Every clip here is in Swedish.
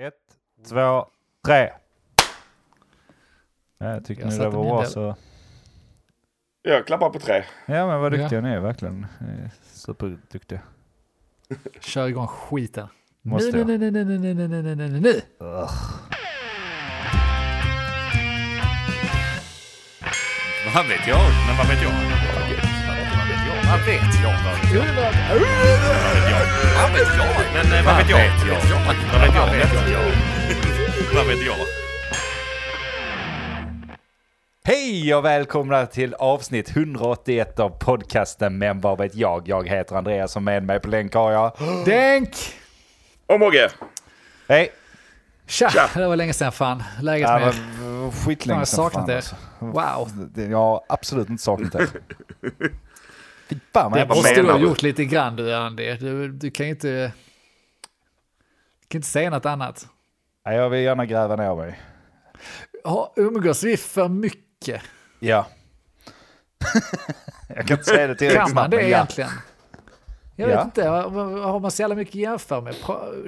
Ett, två, tre. Ja, jag tycker Jag ni det var bra så. Jag klappar på tre. Ja men vad Ja. duktiga ni är verkligen. Superduktiga. Kör igång skiten. Måste nu, jag? nu, nu, nu, nu, nu, nu, nu, nu, nu, nu, nu. Vad vet jag? Men vad vet jag? Vad vet jag? Vad vet jag? Vad vet jag? Men eh, vad vet jag? Vad vet jag? Vad vet jag? Vad vet jag? Hej och välkomna till avsnitt 181 av podcasten Men vad vet jag? Jag heter Andreas och med mig på länk har jag... Denk! Och Mogge. Hej! Tja, Tja. det var länge sedan fan. Läget Ja, med er? men, Fan, skitlänge jag sedan saknat er. alltså. Wow. Det- Jag har absolut inte saknat er. Fan Det måste du ha gjort lite grann du Andy. Du, du kan ju inte... Du kan inte säga något annat. Nej, Jag vill gärna gräva ner mig. Umgås vi för mycket? Ja. jag kan inte säga det tillräckligt Kan man det ja. egentligen? Jag Ja. vet inte, har man så jävla mycket att jämföra med?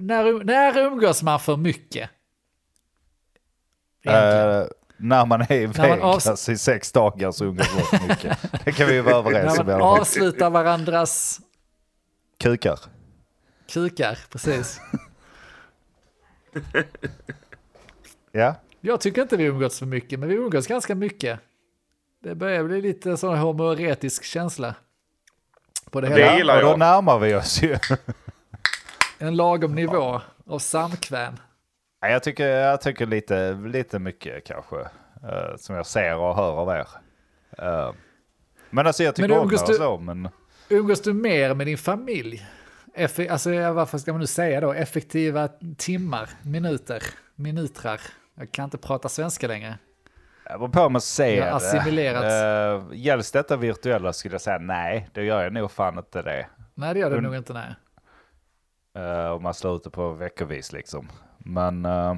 När, när umgås man för mycket? Egentligen. När man är i När Vegas avs- i sex dagar så umgås man mycket. Det kan vi ju vara överens när om. i man avslutar varandras Kukar. kukar, precis. Ja. Jag tycker inte vi umgås för mycket, men vi umgås ganska mycket. Det börjar bli lite sån homoeretisk känsla. På det Det hela. gillar och då jag. närmar vi oss ju. En lagom nivå av samkväm. Jag tycker, jag tycker lite, lite mycket kanske. eh, som jag ser och hör av er. Eh, men alltså jag tycker Men om umgås det du- och så. Men Umgås du mer med din familj? Effe, alltså, varför ska man nu säga då? Effektiva timmar, minuter, minutrar. Jag kan inte prata svenska längre. det beror på om man ser Jag har assimilerat. Uh, gälls detta virtuella skulle jag säga nej. Det gör jag nog fan inte det. Nej, det gör det Und- nog inte, nej. Uh, om man slår ut det på veckovis liksom. Men uh,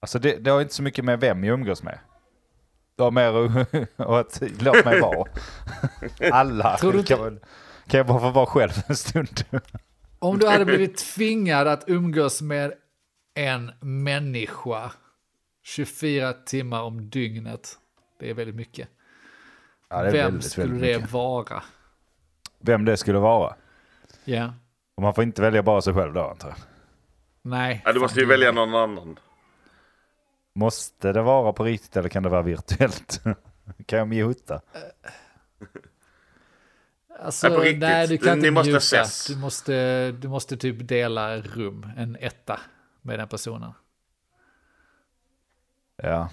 alltså det, det har inte så mycket med vem jag umgås med. Det har mer och att låt mig vara. Alla Tror du inte- kan, väl, kan jag bara få vara själv en stund. Om du hade blivit tvingad att umgås med en människa 24 timmar om dygnet, det är väldigt mycket. Ja, det är Vem väldigt, skulle väldigt det mycket. vara? Vem det skulle vara. Ja, Och man får inte välja bara sig själv då antar jag. Nej. Ja, du måste ju välja någon annan. Måste det vara på riktigt eller kan det vara virtuellt? kan jag mjuta? Alltså, Nej, nej, du kan Ni inte måste mjuta. ses. Du måste, du måste typ dela rum, en etta, med den personen. Ja.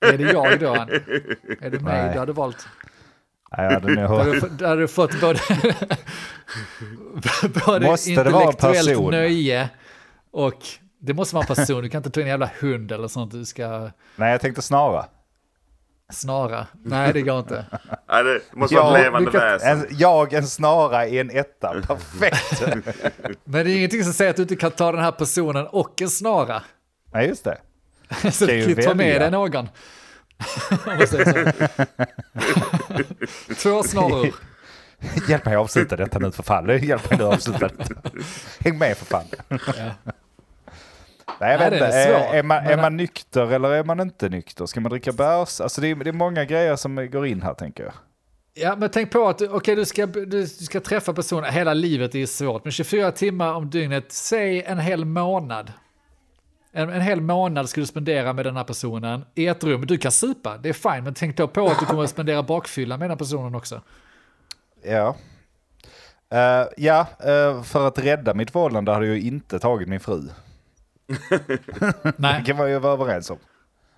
Är det jag då? Ann? Är det mig Nej. du hade valt? Jag hade nog... Då hade du, fått- både, både Måste det vara en intellektuellt nöje och det måste vara en person. Du kan inte ta en jävla hund eller sånt du ska Nej, jag tänkte snara. snara. Nej, det går inte. Nej, det måste vara ett levande kan- väsen. En, jag, en snara i en etta. Perfekt. Men det är ingenting som säger att du inte kan ta den här personen och en snara. Nej, just det. Så Kan du ju kan ta med dig någon. Två snaror. Hjälp mig att avsluta detta nu för fan. Hjälp mig nu att avsluta detta. Häng med för fan. Ja. Nej, jag Nej, vet det inte. är Är, man, är man nykter eller är man inte nykter? Ska man dricka bärs? Alltså det är, det är många grejer som går in här tänker jag. Ja, men tänk på att du- okej, du, ska, du, du ska träffa personer, hela livet är svårt, men 24 timmar om dygnet, säg en hel månad. En, en hel månad ska du spendera med den här personen i ett rum. Du kan supa, det är fine, men tänk då på att du kommer att spendera bakfylla med den här personen också. Ja. Eh, ja, eh, för att rädda mitt förhållande hade jag inte tagit min fru. Det Nej, kan man ju vara överens om.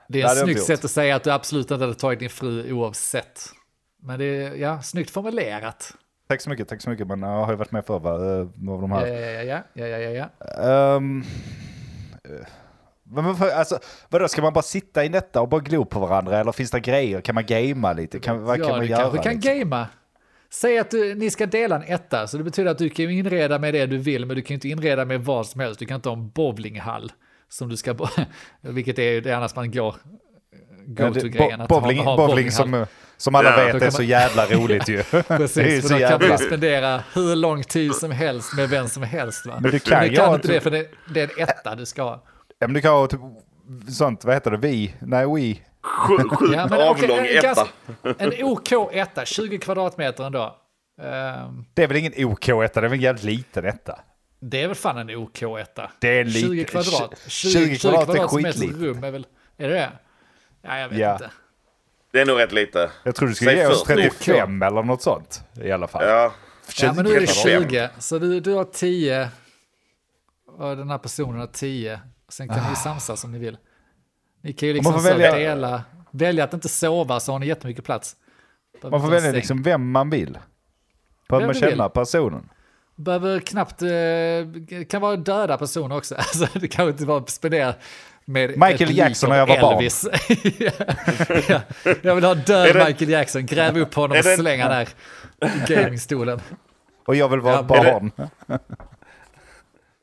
det det är ett snyggt sätt att säga att du absolut inte hade tagit din fru oavsett. Men det är, ja, snyggt formulerat. Tack så mycket, tack så mycket. Men jag har ju varit med förr va? eh, Med de Ja, här. ja, ja, ja, ja, ja, ja. Ehm, eh, men varför, alltså, vadå, ska man bara sitta i detta och bara glo på varandra? Eller finns det grejer? Kan man gamea lite? Kan, vad ja, kan man du göra? kanske kan liksom? gamea. Säg att du, ni ska dela en etta, så det betyder att du kan inreda med det du vill, men du kan inte inreda med vad som helst. Du kan inte ha en bowlinghall, som du ska, vilket är det annars man går, Ja, go-to-grejen. bo- bowling, bowling som, Som alla Ja. vet är kan så jävla roligt ju. det är Precis, så för då kan man spendera hur lång tid som helst med vem som helst. Va? Men du kan Men ju kan ha inte det, för det, det är en etta du ska ha. Ja, men du kan ha typ sånt, vad heter det, vi? Nej, we. Sju- Sjukt Ja, men avlång en, etta. en OK etta, 20 kvadratmeter ändå. Ehm, Det är väl ingen OK-etta, det är väl en jävligt liten etta. det är väl fan en OK etta. Det är en 20 liten- kvadrat. 20 20, 20 kvadrat är kvadratmeters skitlitet. rum är väl... Är det det? Ja, jag vet Ja. inte. Det är nog rätt lite. Jag tror du skulle Säg ge oss 40. 35 eller något sånt i alla fall. Ja. Ja, men nu är det 35. 20. Så du, du har 10 och den här personen har 10. Sen kan ni samsas om ni vill. Ni kan ju liksom Man får välja- dela, välja att inte sova så har ni jättemycket plats. Man får välja liksom vem man vill. Behöver man känna vill. personen. Behöver knappt, eh, kan vara döda personer också. Alltså, det kan inte vara spendera med Michael Jackson när jag var barn. Elvis. ja, ja. Jag vill ha död det- Michael Jackson, gräv upp honom och det- slänga där i gamingstolen. Och jag vill vara Ja, det- barn.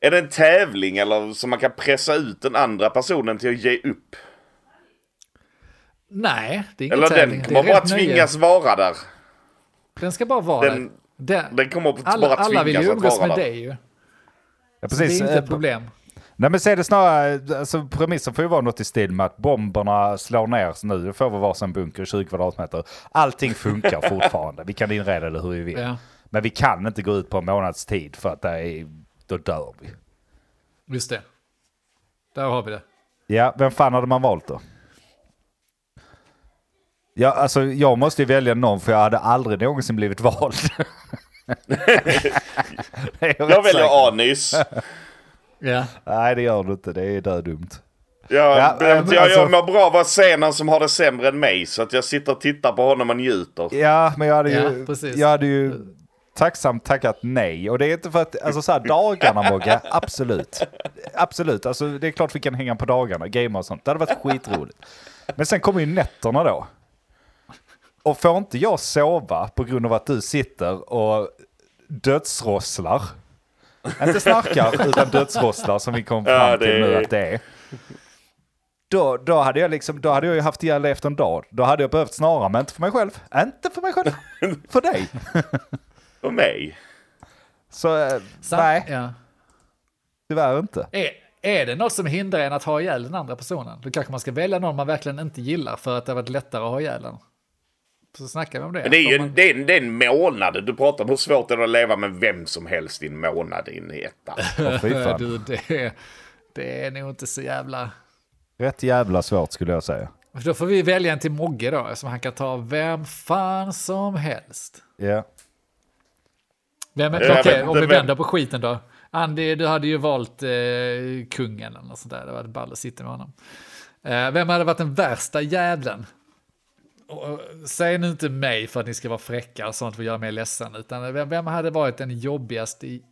Är det en tävling eller så man kan pressa ut den andra personen till att ge upp? Nej, det är ingen Eller tävling. den det är kommer bara rätt nöje. tvingas vara där. Den ska bara vara Den- där. Den, Den kommer alla, bara alla vill ju tvingas att umgås vara med där. dig ju. Ja, Det är precis. inte Eh, ett problem. Nej men se det snarare, alltså premissen får ju vara något i stil med att bomberna slår ner så nu, får vi varsin bunker 20 kvadratmeter. Allting funkar fortfarande, vi kan inreda det hur vi vill. Ja, Men vi kan inte gå ut på en månads tid för att det är, då dör vi. just det. Där har vi det. Ja, vem fan hade man valt då? Ja, alltså jag måste ju välja någon för jag hade aldrig någonsin blivit vald. Jag säker. väljer Anis. Ja, Nej det gör du inte, det är dödumt. Jag, Ja, jag, men jag, alltså- jag mår bra av att se någon som har det sämre än mig. Så att jag sitter och tittar på honom och njuter. Ja, men jag hade ju, Ja, precis. jag hade ju tacksamt tackat nej. Och det är inte för att, alltså så här dagarna Mogge, absolut. Absolut, alltså det är klart vi kan hänga på dagarna, gamea och sånt. Det hade varit skitroligt. Men sen kommer ju nätterna då. Och får inte jag sova på grund av att du sitter och dödsrosslar. Inte snarkar, utan dödsrosslar som vi kom fram till nu att det är. Då, då, hade jag liksom, då hade jag ju haft ihjäl efter en dag. Då hade jag behövt snara, men inte för mig själv. Inte för mig själv, för dig. Och mig. Så eh, Sam- nej, Ja. tyvärr inte. Är, är det något som hindrar en att ha ihjäl den andra personen? Då kanske man ska välja någon man verkligen inte gillar för att det har varit lättare att ha ihjäl den. Så snackar vi om det. Men det är ju man- det är, en- det är en månad. Du pratar om hur svårt det är att leva med vem som helst i en månad i en etta. Fan. du, det, det är nog inte så jävla... Rätt jävla svårt skulle jag säga. Då får vi välja en till Mogge då, som han kan ta vem fan som helst. Ja. Vem, Jag okej, vet om vi vänder på skiten då. Andy, du hade ju valt eh, kungen eller något sånt där. Det var ball att sitta med honom. Eh, vem hade varit den värsta jävlen? Och, och, säg nu inte mig för att ni ska vara fräcka och sånt för att göra mig ledsen. Utan vem, vem hade varit den jobbigaste i-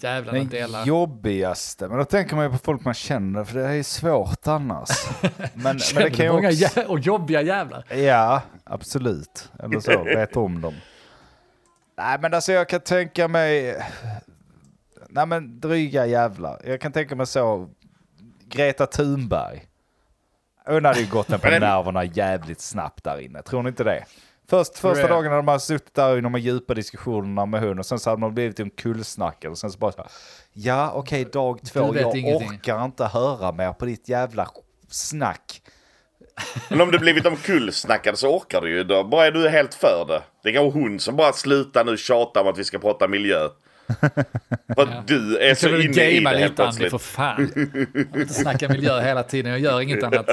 jävlen att dela? Den jobbigaste, men då tänker man ju på folk man känner, för det är svårt annars. Men, men Känner det du kan ju många också... jä- och jobbiga jävlar? Ja, absolut. Eller så, vet om dem. Nej men alltså jag kan tänka mig... Nej men dryga jävlar. Jag kan tänka mig så... Greta Thunberg. Hon hade ju gått en på den- nerverna jävligt snabbt där inne. Tror ni inte det? Först, första det. dagen hade man suttit där i de här djupa diskussionerna med hon och sen så hade man blivit omkullsnackad och sen så bara så här, Ja okej dag två, jag ingenting." orkar inte höra mer på ditt jävla snack. Men om du blivit omkullsnackad så orkar du ju. Då bara är du helt för det. Det är kanske hon som bara slutar nu tjata om att vi ska prata miljö. För att du är så inne i det helt lite Andy för fan. Jag vill inte snacka miljö hela tiden, jag gör inget annat.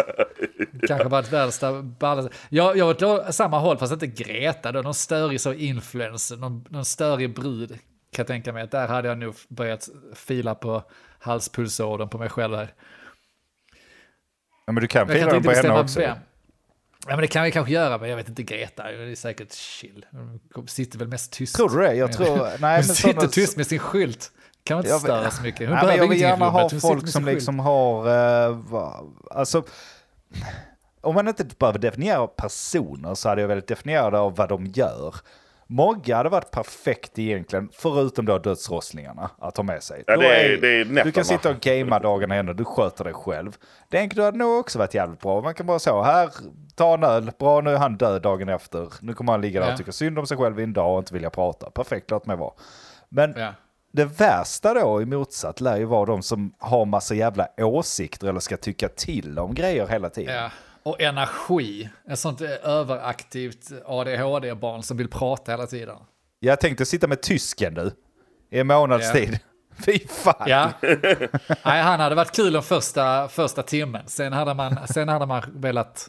Kanske varit värsta ballen. Jag, jag var åt samma håll, fast inte Greta då, någon störig så influencer, någon, någon störig brud. Kan jag tänka mig, att där hade jag nog börjat fila på halspulsådern på mig själv här. Ja, men du kan fira inte på henne också. vem. Ja, men det kan vi kanske göra, men jag vet inte Greta, det är säkert chill. Hon sitter väl mest tyst. Tror du det? Jag tror... Nej, Hon men sitter sådana- tyst med sin skylt. Kan man inte Jag störa så mycket. Hon Nej, men jag vill gärna ha hon folk som skylt. liksom har... Uh, alltså... Om man inte behöver definiera personer så hade jag velat definiera det av vad de gör. Mogga hade varit perfekt egentligen, förutom då dödsrosslingarna att ha med sig. Ja, Då det är- det är du kan sitta och gamea dagarna ända, du sköter dig själv. Denk, du hade nog också varit jävligt bra. Man kan bara så, här, ta en öl, bra nu är han död dagen efter. Nu kommer han ligga där Ja. och tycka synd om sig själv i en dag och inte vilja prata. Perfekt, låt mig vara. Men Ja. det värsta då i motsatt lär ju vara de som har massa jävla åsikter eller ska tycka till om grejer hela tiden. Ja. Och energi. Ett sånt eh, överaktivt ADHD-barn som vill prata hela tiden. Jag tänkte sitta med tysken du, i en månads Ja. tid. Fy fan. Ja. Nej, han hade varit kul den första, första timmen. Sen hade man, sen hade man velat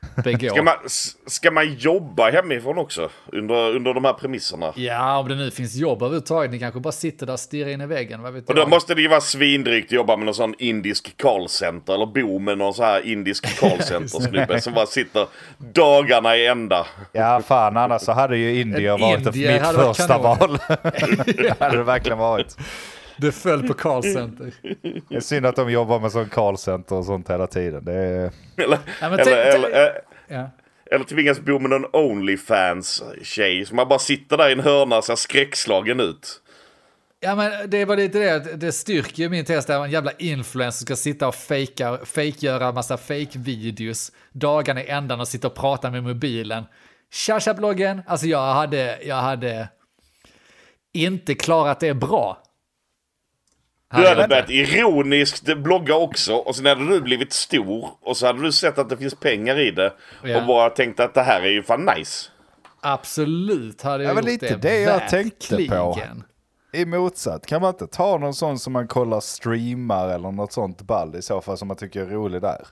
begå. Ska man, ska man jobba hemifrån också? Under, under de här premisserna? Ja, om det nu finns jobb överhuvudtaget. Ni kanske bara sitter där och stirrar in i väggen. Vad vet Och då jag? måste det ju vara svindrygt att jobba med någon sån indisk callcenter eller bo med någon sån här indisk callcenter-snubbe som bara sitter dagarna i ända. Ja, fan annars så hade ju Indier En varit indier mitt första val. det hade det verkligen varit. Det föll på callcenter. Det är synd att de jobbar med sån callcenter och sånt hela tiden. Det är... Eller, Ja, eller, eller, eh, Ja. eller tvingas bo med någon Onlyfans-tjej som man bara sitter där i en hörna och ser skräckslagen ut. Ja men det var lite det, det styrker ju min tes där en jävla influencer ska sitta och fejka, fejkgöra massa fake-videos dagarna i ändan och sitta och prata med mobilen. Tja-tja-bloggen, alltså jag hade, jag hade inte klarat det bra. Du Hade börjat ironiskt blogga också och sen hade du blivit stor och så hade du sett att det finns pengar i det Ja. och bara tänkt att det här är ju fan nice. Absolut hade jag Ja, gjort lite det. det jag tänkte på. I motsatt, kan man inte ta någon sån som man kollar streamar eller något sånt ball i så fall som man tycker är rolig där?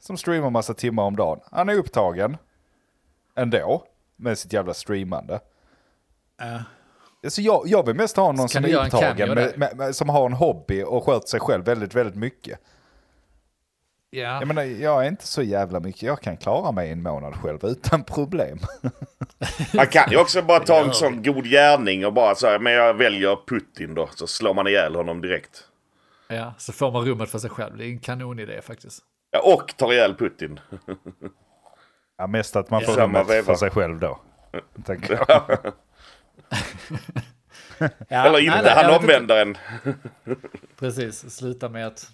Som streamar massa timmar om dagen. Han är upptagen ändå med sitt jävla streamande. Ja. Alltså jag, jag vill mest ha någon Så som är upptagen, med, med, med, som har en hobby och sköter sig själv väldigt, väldigt mycket. Ja. Jag menar, jag är inte så jävla mycket, jag kan klara mig en månad själv utan problem. Man kan ju också bara ta en sån god gärning och bara säga men jag väljer Putin då. Så slår man ihjäl honom direkt. ja, så får man rummet för sig själv. Det är en kanonidé faktiskt. Ja, och tar ihjäl Putin. Ja, mest att man får rummet för sig själv då. Tänker jag. Ja, Eller inte, nej, nej, han omvänder en. Precis, sluta med att...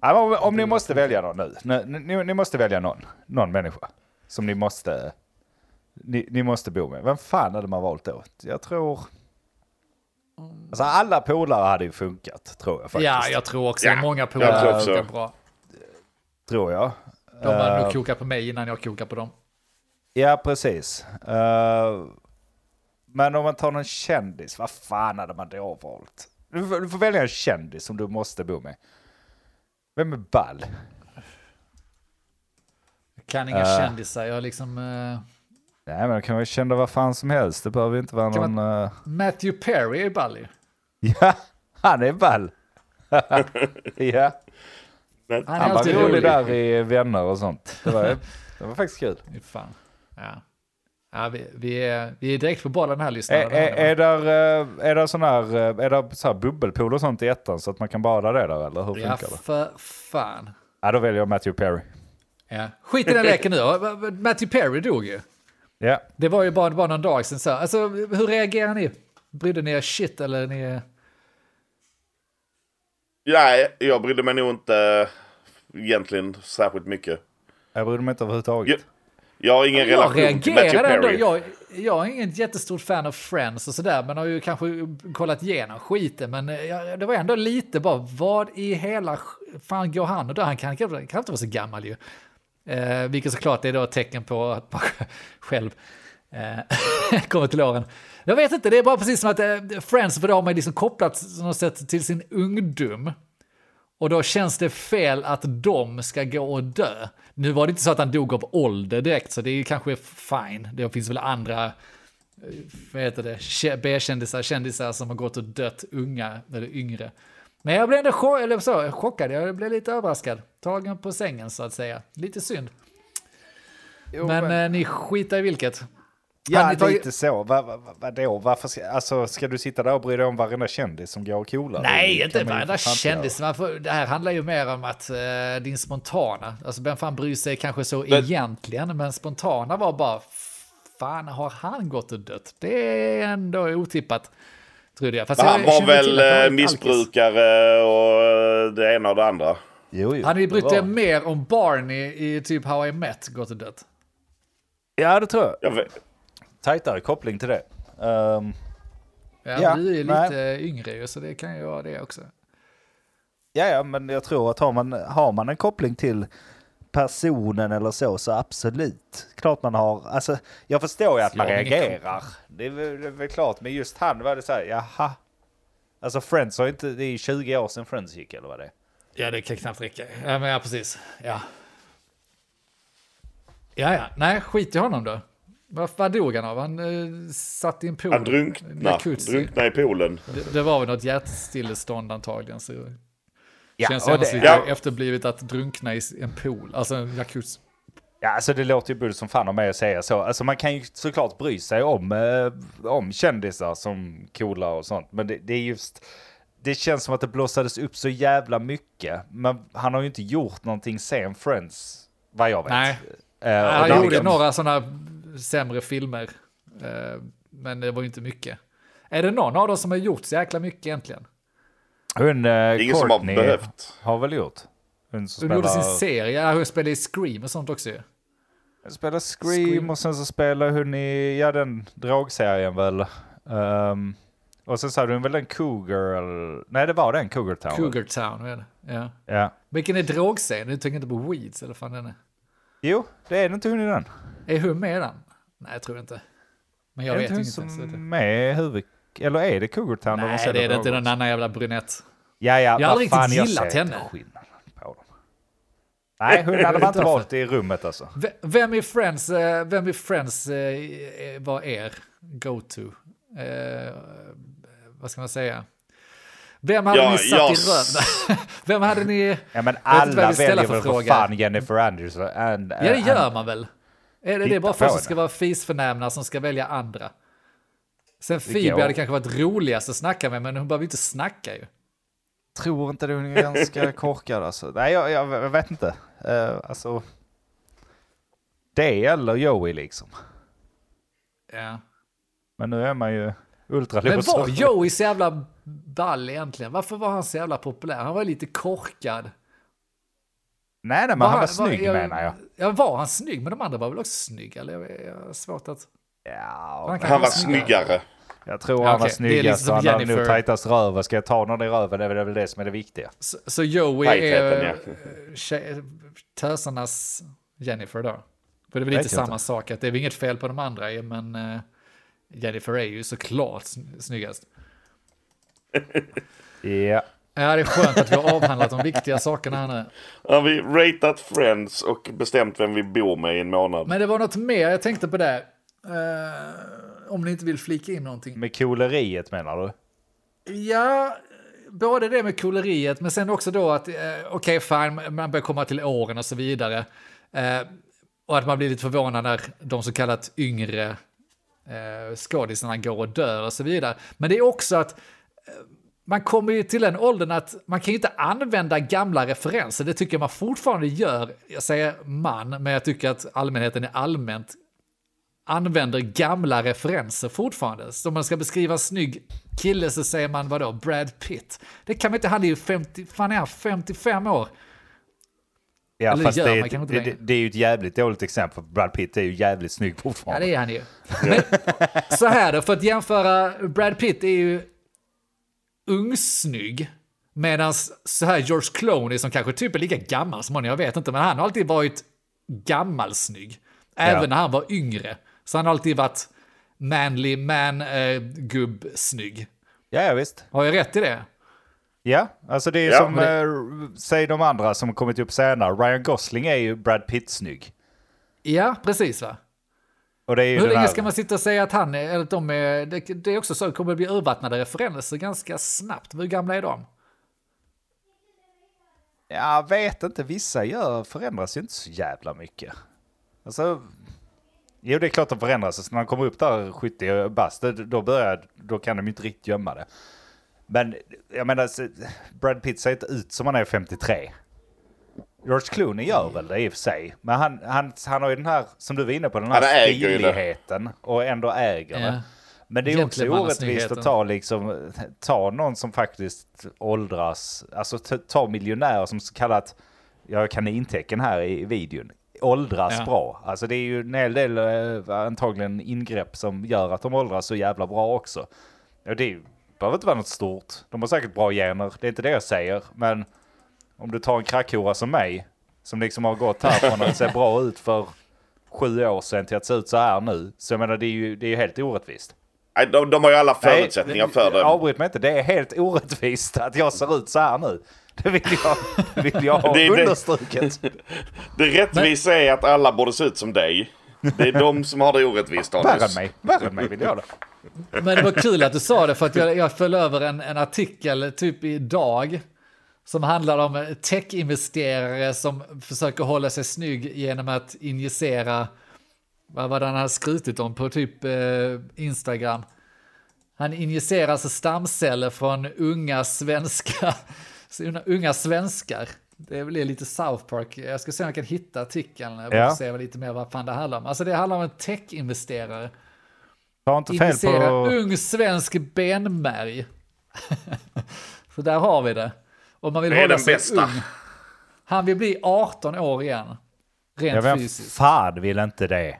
Ja, om, om ni måste välja någon nu, ni, ni, ni måste välja någon, någon människa som ni måste, ni, ni måste bo med. Vem fan hade man valt då? Jag tror... Alltså alla polare hade ju funkat, tror jag faktiskt. Ja, jag tror också Ja. Många polare också. funkar bra. Tror jag. De hade Eh, nog kokat på mig innan jag kokar på dem. Ja, precis. Eh, men om man tar någon kändis, vad fan hade man då valt? Du får, du får välja en kändis som du måste bo med. Vem är ball? Jag kan inga Eh. kändisar. Jag liksom... eh, Nej, men då kan man ju känna vad fan som helst. Det behöver inte vara Kan någon... eh, Matthew Perry är ball ju. Ja, han är ball. ja, Han är han var rolig rolig. där i Vänner och sånt. Det var, det var faktiskt kul. Fan. Ja. Ja, vi, vi, är, vi är direkt på bollen här Är, lyssnarna. är, är där, eh, är där sån här, eh, är där så här bubbelpool och sånt i ettan så att man kan bada det där eller hur ja, funkar det? för fan. Ja, då väljer jag Matthew Perry. Ja. Skit i den leken nu. Matthew Perry dog ju. Ja, Det var ju bara, bara någon dag sedan. Så. Alltså, hur reagerar ni? Brydde ni er shit eller ni... Nej, jag brydde mig nog inte egentligen särskilt mycket. jag bryr mig inte överhuvudtaget. Jag, har ingen Jag relation till Matthew reagerar ändå. Perry. Jag, jag är ingen jättestort fan av Friends och sådär, men har ju kanske kollat igenom skiten. Men eh, jag, det var ändå lite bara, vad i hela fan går han och då? Han kan, kan, kan inte vara så gammal ju. Eh, vilket såklart är då ett tecken på att man själv eh, kommer till åren. Jag vet inte, det är bara precis som att eh, Friends, för då har man liksom kopplat något sätt till sin ungdom. Och då känns det fel att de ska gå och dö. Nu var det inte så att han dog av ålder direkt, så det är kanske fine. Det finns väl andra, eh, vad heter det, kä- B-kändisar, kändisar som har gått och dött unga, eller yngre. Men jag blev ändå chock, eller så, chockad, jag blev lite överraskad. Tagen på sängen så att säga. Lite synd. Jo, men eh, ni skitar i vilket. Ja, tagit- lite så. Vad va, va, vadå? Varför ska, alltså, ska du sitta där och bry dig om varenda kändis som går och coolar? Nej, Det inte ju varenda kändis. Man får, det här handlar ju mer om att eh, din spontana, alltså vem fan bryr sig kanske så Men- egentligen, men spontana var bara fan har han gått och dött? Det är ändå otippat. Trodde jag. Fast han jag var väl han eh, missbrukare och eh, det ena och det andra. Jo, jo. Hade brytt det er var- mer om Barney i typ How I Met gått och dött? Ja, det tror jag. Jag vet, Tajtare koppling till det. Ehm, Ja, Ja, du är nej. lite yngre ju, så det kan ju vara det också. ja, ja, men jag tror att har man, har man en koppling till personen eller så, så absolut. Klart man har, alltså jag förstår ju att man reagerar. Det är, väl, det är väl klart, men just han var det så här, jaha. Alltså Friends har inte, det är ju 20 år sedan Friends gick eller vad det är. Ja, det kan knappt räcka. Ja, men ja, precis. Ja. Ja, ja. Nej, skit i honom då. Vad, vad dog han av? Han eh, satt i en pool. han drunknade, drunknade i poolen. Det, det var väl något hjärtstillestånd antagligen. Så Ja, känns och det- lite Ja. efterblivet att drunkna i en pool. Alltså en jacuzzi. Ja, alltså det låter ju bull som fan av mig att säga så. Alltså man kan ju såklart bry sig om, eh, om kändisar som coola och sånt. Men det, det är just, det känns som att det blossades upp så jävla mycket. Men han har ju inte gjort någonting sen Friends, vad jag vet. Nej. Eh, och han gjorde några sådana sämre filmer. eh, Men det var ju inte mycket. Är det någon av dem som har gjort så jäkla mycket egentligen? Hon, eh, Ingen som har behövt. har väl gjort. Hon som Hon gjorde sin spelar, serie, hon spelade i Scream och sånt också ju. spelar Scream, Scream. och sen så spelar hon i, ja den drogserien väl. Ehm, och sen så hade hon väl en Cougar, eller, nej det var den Cougar Town. Cougar Town? Ja. Ja. Vilken är drogscenen? Du tänker inte på Weeds eller fan den är? Jo, det är det inte hon i den. Är hon med i den? Nej, jag tror inte. Men jag är vet inte ju hon inte. Det... som med huvud... Eller är det de Nej, det är det inte. Någon annan jävla brunett. Ja, ja, Jag har aldrig fan, riktigt gillat henne. Nej, hon hade man inte valt i rummet alltså. V- Vem i Friends, eh, vem i Friends eh, var er go-to? Eh, vad ska man säga? Vem hade Ja, ni satt jag i röven? Vem hade ni... Ja, men alla väljer för väl för fråga. fan Jennifer Anderson. And, Ja, det gör man väl? Är det, det är bara folk som ska vara fisförnämna som ska välja andra? Sen. Phoebe hade kanske varit roligast att snacka med, men hon behöver inte snacka ju. tror inte det, hon är ganska korkad alltså. Nej, jag, jag, jag vet inte. Uh, alltså... Det eller Joey liksom. Ja. Men nu är man ju Men ultralås. var Joey så jävla ball egentligen? Varför var han så jävla populär? Han var lite korkad. Nej, nej, men han var var- snygg jag, menar jag. Ja, var han snygg? Men de andra var väl också snygga? Eller jag, jag har svårt att... Ja, Han Han var snyggare. snyggare. jag tror Ja, han var snyggast som och han hade nog tajtast röv. Ska jag ta någon i röven det är väl det som är det viktiga. Så, så Joey Tajtheten, är ja. tjej, tösarnas Jennifer då? För det är väl lite samma sak, att det är väl inget fel på de andra, men eh, Jennifer är ju såklart sn- snyggast. Ja. Ja, det är skönt att vi har avhandlat de viktiga sakerna här nu. Har vi ratat Friends och bestämt vem vi bor med i en månad? Men det var något mer jag tänkte på där. Eh, om ni inte vill flika in någonting. Med cooleriet menar du? Ja, både det med koleriet, men sen också då att, eh, okej fine, man börjar komma till åren och så vidare. Eh, och att man blir lite förvånad när de så kallat yngre eh, skådisarna går och dör och så vidare. Men det är också att man kommer ju till den åldern att man kan ju inte använda gamla referenser. Det tycker jag man fortfarande gör. Jag säger man, men jag tycker att allmänheten är allmänt använder gamla referenser fortfarande. Så om man ska beskriva en snygg kille så säger man vadå, Brad Pitt. Det kan man inte, han är ju 50, fan är han 55 år? Ja, Eller fast gör det, är, inte det, det, är ju ett jävligt dåligt exempel. för Brad Pitt är ju jävligt snygg Ja, fortfarande. det är han ju. Men, så här då, för att jämföra, Brad Pitt är ju ungsnygg. Medan så här George Clooney som kanske typ är lika gammal som honom, jag vet inte, men han har alltid varit gammalsnygg. Även Ja. när han var yngre. Så han har alltid varit manly man äh, gubb snygg. Ja, ja, visst. Har jag rätt i det? Ja, alltså det är Ja, som, men eh, säg de andra som kommit upp senare. Ryan Gosling är ju Brad Pitt-snygg. Ja, precis va? Och det är ju Hur länge här, ska man sitta och säga att han är, eller att de är, det, det är också så, det kommer att bli urvattnade referenser ganska snabbt. Hur gamla är de? Jag vet inte, vissa gör, förändras ju inte så jävla mycket. Alltså, jo det är klart att de förändras. Så när de kommer upp där 70 bast, då- börjar, då kan de ju inte riktigt gömma det. Men jag menar, Brad Pitt ser inte ut som han är 53. George Clooney gör väl det i och för sig. Men han, han, han har ju den här, som du var inne på, den Han här det. stiligheten och ändå äger Ja. det. Men det är också orättvist att ta, liksom, ta någon som faktiskt åldras, alltså ta, ta miljonärer som så kallat, jag har kanintecken här i videon, åldras Ja. bra. Alltså det är ju en hel del eh, antagligen ingrepp som gör att de åldras så jävla bra också. Och det behöver inte vara något stort. De har säkert bra gener, det är inte det jag säger. Men om du tar en krackhora som mig, som liksom har gått här från att se bra ut för sju år sedan till att se ut så här nu. Så jag menar det är ju, det är ju helt orättvist. Nej, de, de har ju alla förutsättningar Nej, för det. Avbryt mig inte, det är helt orättvist att jag ser ut så här nu. Det vill jag, det vill jag ha Det är det- understruket. Det rättvisa är att alla borde se ut som dig. Det är de som har det orättvist, Värre än mig, värre än mig vill jag det. Men det var kul att du sa det för att jag, jag föll över en, en artikel typ idag som handlar om tech-investerare som försöker hålla sig snygg genom att injicera, vad var det han hade skrutit om på typ eh, Instagram? Han injicerar alltså stamceller från unga svenska, unga svenskar. Det blir lite South Park. Jag ska se om jag kan hitta artikeln. Jag Ja. se lite mer vad fan det handlar om. Alltså det handlar om en tech-investerare Ta inte fel Injicera på... ung svensk benmärg. Så där har vi det. Om man vill Det är hålla den sig bästa. ung. Han vill bli 18 år igen. Rent Ja, vem fysiskt. fan vill inte det?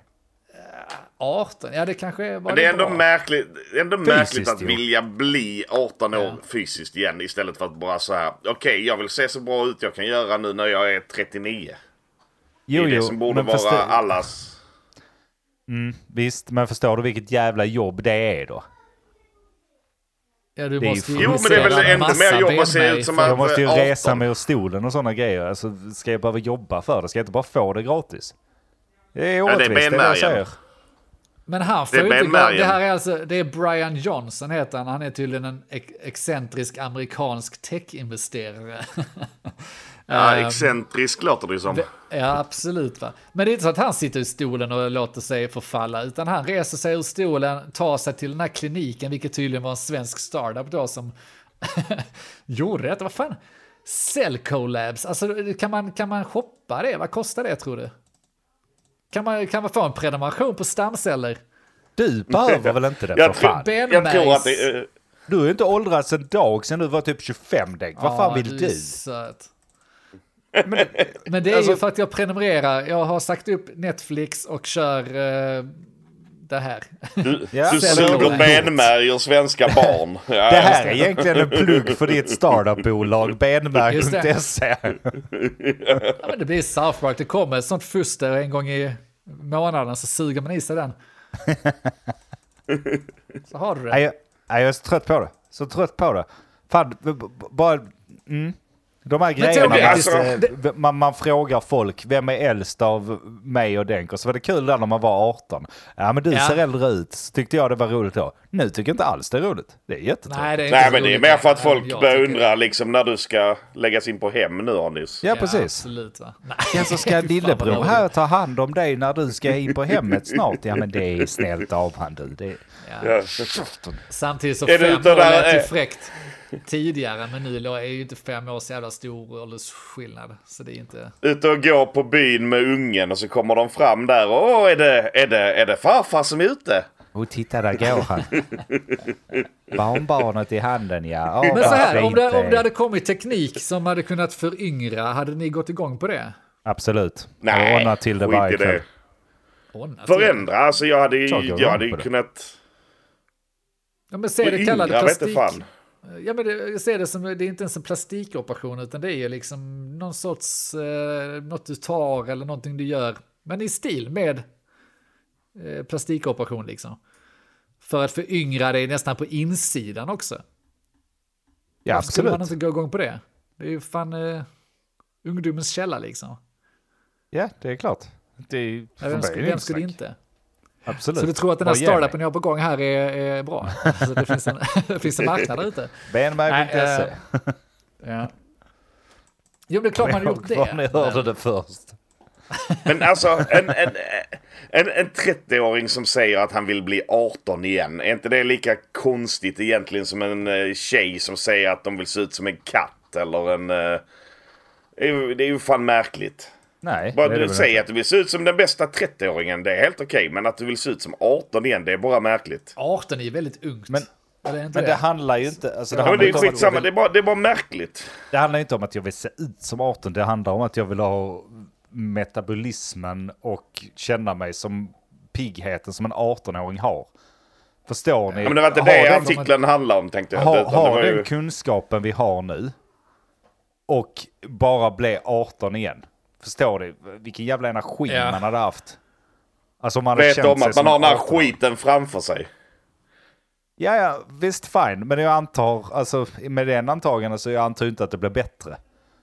18, ja det kanske var Men det är ändå bra. märkligt, ändå märkligt att jo. vilja bli 18 år Ja. fysiskt igen istället för att bara så här. Okej, jag vill se så bra ut jag kan göra nu när jag är 39. Jo, det är jo, det som borde men vara förstå- allas. Visst, men förstår du vilket jävla jobb det är då? Ja, du det ju måste fan- Jo, men det är väl massa mer jobb att se ut som att- Jag måste ju 18. resa mig ur stolen och sådana grejer. Alltså, ska jag behöva jobba för det? Ska jag inte bara få det gratis? Det är det orättvist, det är det jag säger. Men han får Det är ju inte det här är alltså, det är Brian Johnson heter han, han är tydligen en ex- excentrisk amerikansk tech-investerare. Ja, Ehm, excentrisk låter det ju som. Ja, absolut. Va? Men det är inte så att han sitter i stolen och låter sig förfalla, utan han reser sig ur stolen, tar sig till den här kliniken, vilket tydligen var en svensk startup då som gjorde detta. Vad fan? Cellco Labs, alltså kan man, kan man shoppa det? Vad kostar det tror du? Kan man, kan man få en prenumeration på stamceller? Du behöver väl inte det Jag för tror- fan? Jag tror att det är... Du har ju inte åldrats en dag sedan du var typ 25 däck. Vad fan vill du? Söt. Men det är Alltså- ju för att jag prenumererar. Jag har sagt upp Netflix och kör eh, det här. Du, Ja. du suger benmärg ur svenska barn. Ja, Det här är egentligen en plugg för ditt startupbolag, Just benmärk.se. Ja, men det blir South Park. Det kommer ett sånt fuster en gång i månaden så suger man i sig den. Så har du Nej, det. jag, nej, jag är så trött på det. Så trött på det. Fan, bara... Mm. De här grejerna, det- eh, man, man frågar folk, vem är äldst av mig och Denk? Och så var det kul där när man var 18. Ja men du Ja. ser äldre ut, så tyckte jag det var roligt då. Nu tycker jag inte alls det är roligt. Det är jättetråkigt. Nej, det är inte Nej men det är mer för att Ja, folk jag börjar undra liksom när du ska läggas in på hem nu Anis. Ja, Ja, precis. Absolut va. Nej. Ja, så ska lillebror här ta hand om dig när du ska in på hemmet snart. Ja men det är snällt av han du. Det, Ja. Ja. Samtidigt så Är fem år lät ju fräckt tidigare, men nu är ju inte fem år så jävla stor åldersskillnad. Så det är inte... Ute och går på byn med ungen och så kommer de fram där och åh är det, är det, är det farfar som är ute? och titta där går han. Barnbarnet i handen ja. Åh, Men så här, om det, om det hade kommit teknik som hade kunnat föryngra, hade ni gått igång på det? Absolut. Nej, ordna till det skit i varje det. kväll. Förändra, alltså jag hade ju, jag jag hade ju kunnat... Ja, men se det kallade plastik. fan. Ja, men det, jag ser det som, det är inte ens en plastikoperation, utan det är liksom någon sorts, eh, något du tar eller någonting du gör, men i stil med eh, plastikoperation liksom. För att föryngra dig nästan på insidan också. Ja, Varför skulle man absolut. inte gå igång på det? Det är ju fan eh, ungdomens källa liksom. Ja, det är klart. Det är, Vem skulle, vem skulle inte? Absolut. Så du tror att den här startupen jag har på gång här är, är bra? Alltså det, finns en, det finns en marknad där ute. Benmärk.se. Nej, Ja. Jo, det är klart man har gjort det. Var ni hörde det först. Men alltså en, en, en, en 30-åring som säger att han vill bli 18 igen. Är inte det lika konstigt egentligen som en eh, tjej som säger att de vill se ut som en katt eller en... eh, det är ju fan märkligt. Nej, Bara det det du säger att du vill se ut som den bästa 30-åringen, det är helt okej. Men att du vill se ut som 18 igen, det är bara märkligt. 18 är ju väldigt ungt. Men- inte Men det handlar ju inte... Alltså, det, Ja, det är skitsamma, vill- det är, bara, det är bara märkligt. Det handlar inte om att jag vill se ut som 18, det handlar om att jag vill ha metabolismen och känna mig som piggheten som en 18-åring har. Förstår ni? Ja, men det var inte Har det den- artikeln handlade om tänkte jag. Det har den ju- kunskapen vi har nu och bara bli 18 igen. Förstår du? Vilken jävla energi Ja. man hade haft. Alltså man hade Vet känt om att man har den här 18. skiten framför sig. Ja, ja, visst fine. Men jag antar, alltså med den antagande så jag antar inte att det blir bättre.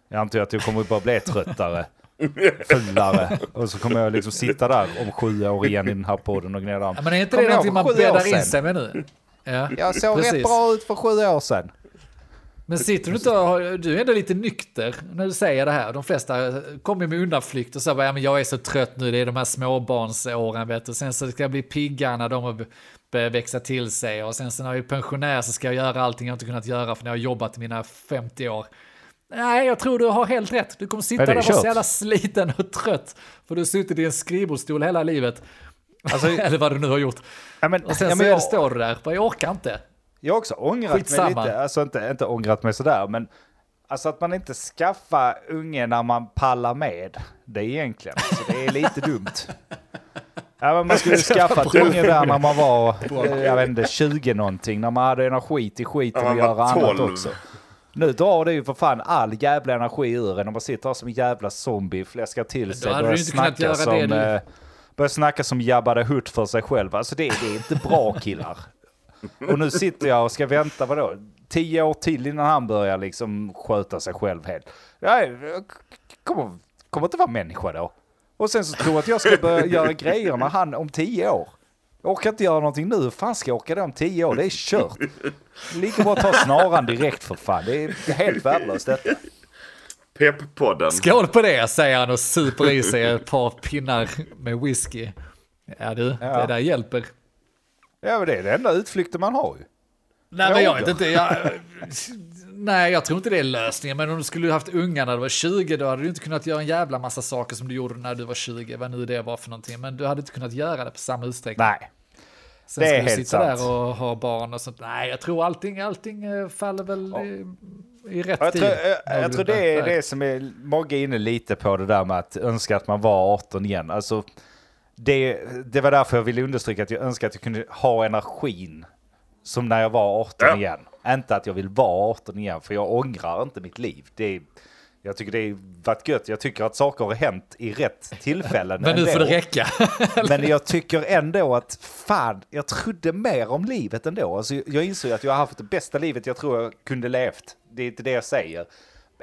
Jag antar att jag kommer bara bli tröttare, fulare. Och så kommer jag liksom sitta där om sju år igen i den här podden och gnälla om. Ja, men är inte det någonting man bäddar in sig med nu? Ja, Jag såg precis. rätt bra ut för sju år sedan. Men sitter du inte och, du är ändå lite nykter när du säger det här. De flesta kommer med undanflykt och säger ja, men jag är så trött nu, det är de här småbarnsåren vet du. Sen så ska jag bli pigga när de har växa till sig och sen så när jag är pensionär så ska jag göra allting jag inte kunnat göra för när jag har jobbat i mina 50 år. Nej, jag tror du har helt rätt. Du kommer sitta där är och vara så jävla sliten och trött. För du har suttit i en skrivbordstol hela livet. Alltså, Eller vad du nu har gjort. ja, men, Och sen ja, så jag, står du där, bara, jag orkar inte. Jag har också ångrat mig Skitsamma. lite. Alltså inte, inte ångrat mig sådär, men alltså att man inte skaffar unge när man pallar med det egentligen. Så det är lite dumt. Ja, men man skulle skaffat unge där när man var, jag vet inte, 20 någonting. När man hade energi till skiten och göra annat 12. också. Nu drar det ju för fan all jävla energi ur en och man sitter här som en jävla zombie, fläskar till sig, börjar snacka som... eh, Börjar snacka som Jabba the Hutt för sig själv. Alltså det, det är inte bra killar. Och nu sitter jag och ska vänta, vadå? Tio år till innan han börjar liksom sköta sig själv helt. Jag kommer, kommer inte vara människa då. Och sen så tror jag att jag ska börja göra grejer med han om tio år. Jag orkar inte göra någonting nu. Hur fan ska jag orka det om tio år? Det är kört. Lika bra att ta snaran direkt för fan. Det är helt värdelöst detta. Pepp-podden. Skål på det, säger han och super i sig ett par pinnar med whisky. Ja du, Ja. det där hjälper. Ja, men det är den enda utflykten man har ju. Nej, men jag vet inte. Jag, nej, jag tror inte det är lösningen. Men om du skulle haft unga när du var 20, då hade du inte kunnat göra en jävla massa saker som du gjorde när du var 20. Vad nu det var för någonting. Men du hade inte kunnat göra det på samma utsträckning. Nej. Sen det är helt sitta sant. där och ha barn och sånt. Nej, jag tror allting, allting eh, faller väl i, i rätt Jag tid. tror, jag, jag tror det är det som är, Mogge är inne lite på det där med att önska att man var 18 igen. Alltså, det, det var därför jag ville understryka att jag önskar att jag kunde ha energin som när jag var 18 Ja. igen. Inte att jag vill vara 18 igen, för jag ångrar inte mitt liv. Det är, jag tycker det har varit gött. Jag tycker att saker har hänt i rätt tillfällen. Men nu ändå. får det räcka. Men jag tycker ändå att fan, jag trodde mer om livet ändå. Alltså, jag insåg att jag har haft det bästa livet jag tror jag kunde levt. Det är inte det jag säger.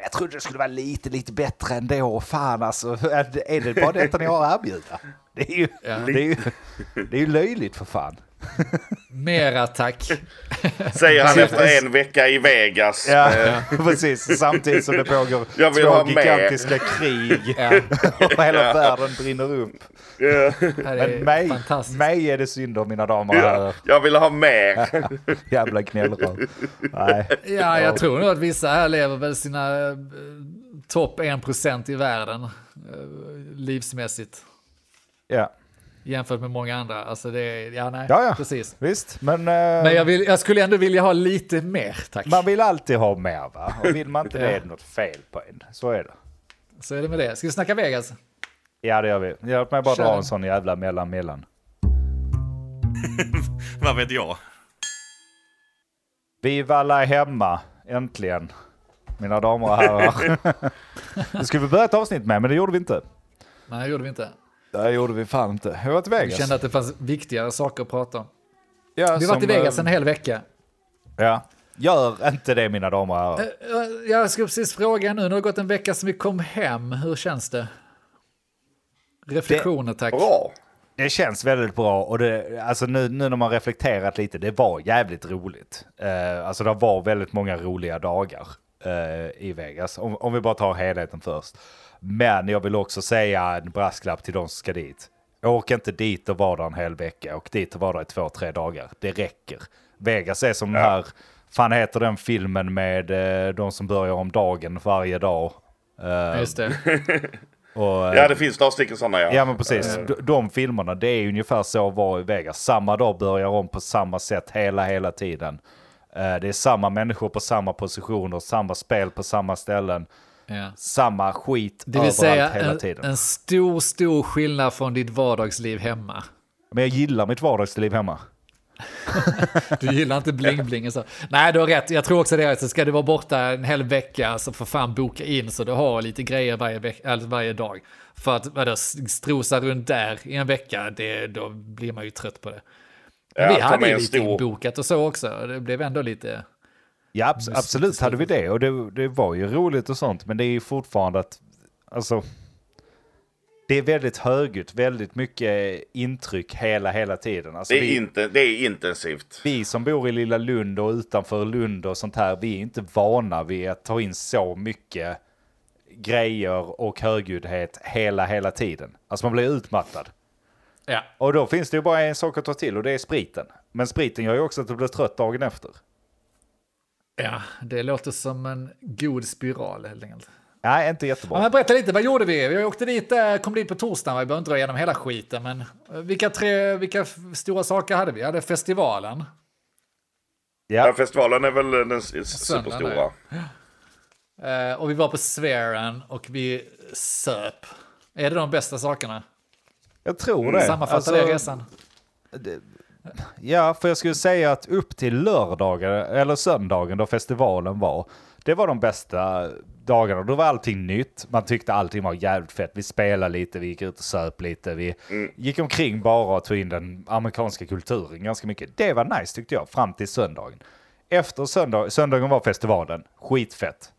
Jag trodde det skulle vara lite, lite bättre ändå. Fan alltså, är det bara detta ni har att erbjuda? Det är ju, Ja. det är ju, det är ju löjligt för fan. Mera tack. Säger han efter en vecka i Vegas. Ja, Eh, precis. Samtidigt som det pågår Jag vill två gigantiska krig Ja, och hela världen brinner upp. här Men är mig, mig är det synd om mina damer och ja, herrar. jag vill ha mer. Jävla gnällröv. Nej. Ja, jag tror nog att vissa här lever väl sina eh, topp 1% i världen eh, livsmässigt Ja. Jämfört med många andra. Alltså det ja nej, Ja, ja. precis. Visst, men, eh, Men jag, vill, jag skulle ändå vilja ha lite mer, tack. man vill alltid ha mer va? Och vill man inte det är det något fel på en. Så är det. Så är det med det. Ska vi snacka Vegas? Ja det gör vi. Hjälp mig bara Kör dra en sån jävla mellan mellan. Vad vet jag? Vi vallar hemma, äntligen. Mina damer och herrar. det skulle vi börja ett avsnitt med, men det gjorde vi inte. Nej, det gjorde vi inte. Det gjorde vi fan inte. Jag var till Vi Vegas. kände att det fanns viktigare saker att prata om. ja, Vi varit som, i Vegas eh, en hel vecka. Ja. Gör inte det mina damer och herrar. Eh, Jag ska precis fråga nu, nu har det gått en vecka sedan vi kom hem. Hur känns det? Reflektioner tack. Bra. Det känns väldigt bra och det, alltså nu, nu när man reflekterat lite, det var jävligt roligt. Eh, alltså det var väldigt många roliga dagar eh, i Vegas, om, om vi bara tar helheten först. Men jag vill också säga en brasklapp till de som ska dit. Åk inte dit och var där en hel vecka, och dit och var där i två, tre dagar. Det räcker. Vegas är som den här, fan heter den filmen med eh, de som börjar om dagen varje dag Eh, Just det. och, eh, Ja, det finns några stycken sådana ja. Ja men precis, de, de filmerna det är ungefär så att vara i Vegas. Samma dag börjar om på samma sätt hela, hela tiden. Eh, Det är samma människor på samma positioner, samma spel på samma ställen, Ja. samma skit Det vill överallt säga hela en, tiden. en stor, stor skillnad från ditt vardagsliv hemma. Men jag gillar mitt vardagsliv hemma. Du gillar inte bling-bling så. Nej, du har rätt. Jag tror också det. Så ska du vara borta en hel vecka så får fan boka in så du har lite grejer varje, veck- eller varje dag. För att vadå, strosa runt där i en vecka, det, då blir man ju trött på det. Ja, vi hade ju en lite stor- inbokat och så också. Det blev ändå lite... Ja, abs- absolut hade vi det och det, det var ju roligt och sånt. Men det är ju fortfarande att, alltså, det är väldigt högljutt, väldigt mycket intryck hela, hela tiden. Alltså, Det är, vi, inte, det är intensivt. vi som bor i lilla Lund och utanför Lund och sånt här, vi är inte vana vid att ta in så mycket grejer och högljuddhet hela, hela tiden. Alltså man blir utmattad. Ja. Och då finns det ju bara en sak att ta till och det är spriten. Men spriten gör ju också att du blir trött dagen efter. ja, det låter som en god spiral helt enkelt. Nej, inte Ja, jättebra. men berätta lite, vad gjorde vi? Vi åkte dit, eh, kom dit på torsdagen, vi behöver inte dra igenom hela skiten, men eh, vilka tre, vilka stora saker hade vi? Vi hade festivalen. Ja, Ja, festivalen är väl den superstora. Eh, och vi var på Sfären och vi söp. Är det de bästa sakerna? Jag tror det. Sammanfatta Alltså, det resan. Ja, för jag skulle säga att upp till lördagen, eller söndagen då festivalen var, det var de bästa dagarna. Då var allting nytt. Man tyckte allting var jävligt fett. Vi spelade lite, vi gick ut och söp lite. Vi gick omkring bara och tog in den amerikanska kulturen ganska mycket. Det var nice tyckte jag, fram till söndagen. Efter söndag, söndagen var festivalen, skitfett.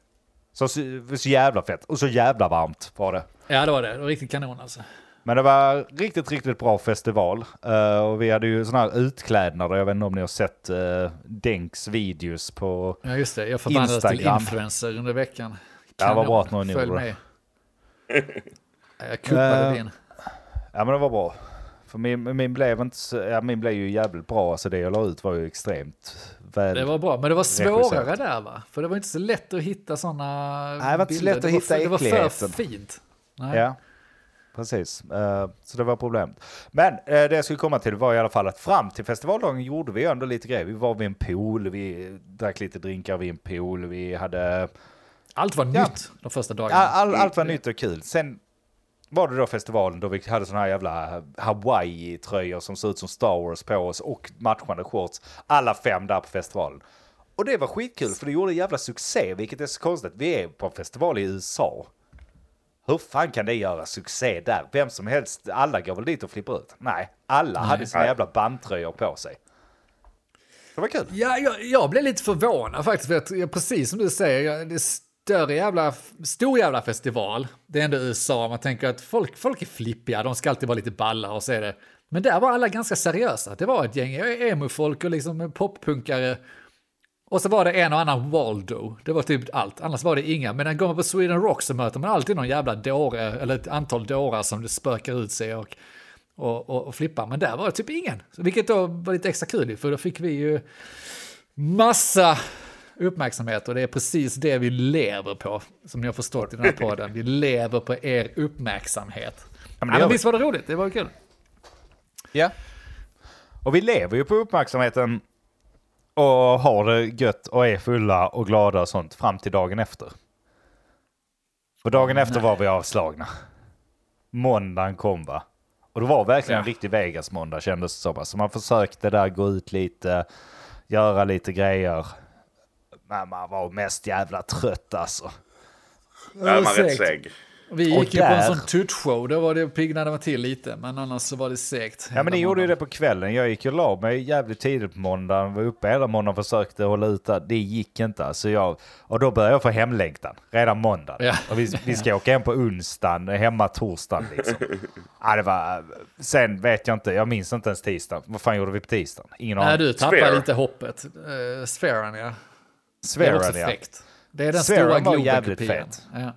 Så, så, så jävla fett. Och så jävla varmt var det. Ja, det var det. Det var riktigt kanon alltså. Men det var riktigt, riktigt bra festival. Eh, och vi hade ju sådana här utklädnader. Jag vet inte om ni har sett uh, Denks videos på... Ja, just det. Jag förvandlades till Instagram. influencer under veckan. Ja, vad bra Kanon. att någon Följ gjorde med. Ja, Jag kuppade Eh, din. Ja men det var bra. För min, min blev inte så, ja, min blev ju jävligt bra. Alltså det jag la ut var ju extremt väl. Det var bra, men det var svårare regisserat. där va? För det var inte så lätt att hitta sådana Nej, det var inte så lätt att var hitta för, Det var för äckligheten. fint. Nej. Ja, precis. Eh, så det var problemet. Men eh, det jag skulle komma till var i alla fall att fram till festivaldagen gjorde vi ändå lite grejer. Vi var vid en pool, vi drack lite drinkar vid en pool, vi hade... Allt var Ja. nytt de första dagarna. All, all, allt var nytt och kul. Sen var det då festivalen då vi hade såna här jävla Hawaii-tröjor som såg ut som Star Wars på oss och matchande shorts. Alla fem där på festivalen. Och det var skitkul för det gjorde en jävla succé, vilket är så konstigt. Vi är på en festival i USA. Hur fan kan det göra succé där? Vem som helst, alla går väl dit och flippar ut? Nej, alla hade sina Nej. jävla bandtröjor på sig. Det var kul. Ja, jag, jag blev lite förvånad faktiskt. För att, jag, precis som du säger, det är större jävla, stor jävla festival. Det är ändå USA, man tänker att folk, folk är flippiga, de ska alltid vara lite balla och så är det. Men där var alla ganska seriösa. Det var ett gäng emo-folk och liksom poppunkare. Och så var det en och annan Waldo. Det var typ allt. Annars var det inga. Men när man går på Sweden Rock så möter man alltid någon jävla dåre, eller ett antal dårar som det spökar ut sig och, och, och, och flippar. Men där var det typ ingen. Vilket då var lite extra kul, för då fick vi ju massa uppmärksamhet och det är precis det vi lever på, som ni har förstått i den här podden. Vi lever på er uppmärksamhet. Ja, Ja, men det men visst var det roligt? Det var kul. Ja. Och vi lever ju på uppmärksamheten och har det gött och är fulla och glada och sånt fram till dagen efter. Och dagen efter var vi avslagna. Måndagen kom va? Och det var verkligen en Ja. riktig Vegas-måndag kändes det som. Alltså man försökte där gå ut lite, göra lite grejer. Men man var mest jävla trött alltså. Ja, man är rätt seg. Vi gick ju på en sån tuttshow, då var det piggnade man till lite, men annars så var det segt. Ja men ni gjorde ju det på kvällen. Jag gick och la mig jävligt tidigt på måndagen. Var uppe hela måndagen och försökte hålla ut där. Det gick inte. Alltså jag, och då började jag få hemlängtan. Redan måndag. Ja. Och vi, vi ska åka hem på onsdagen, hemma torsdagen liksom. Ja, det var, sen vet jag inte, jag minns inte ens tisdagen. Vad fan gjorde vi på tisdagen? Ingen Nej, aning. du tappade Sphere. lite hoppet. Uh, Sfären, ja. Sfären ja. Det är den Sfären stora Globen-kopian. fet. Ja.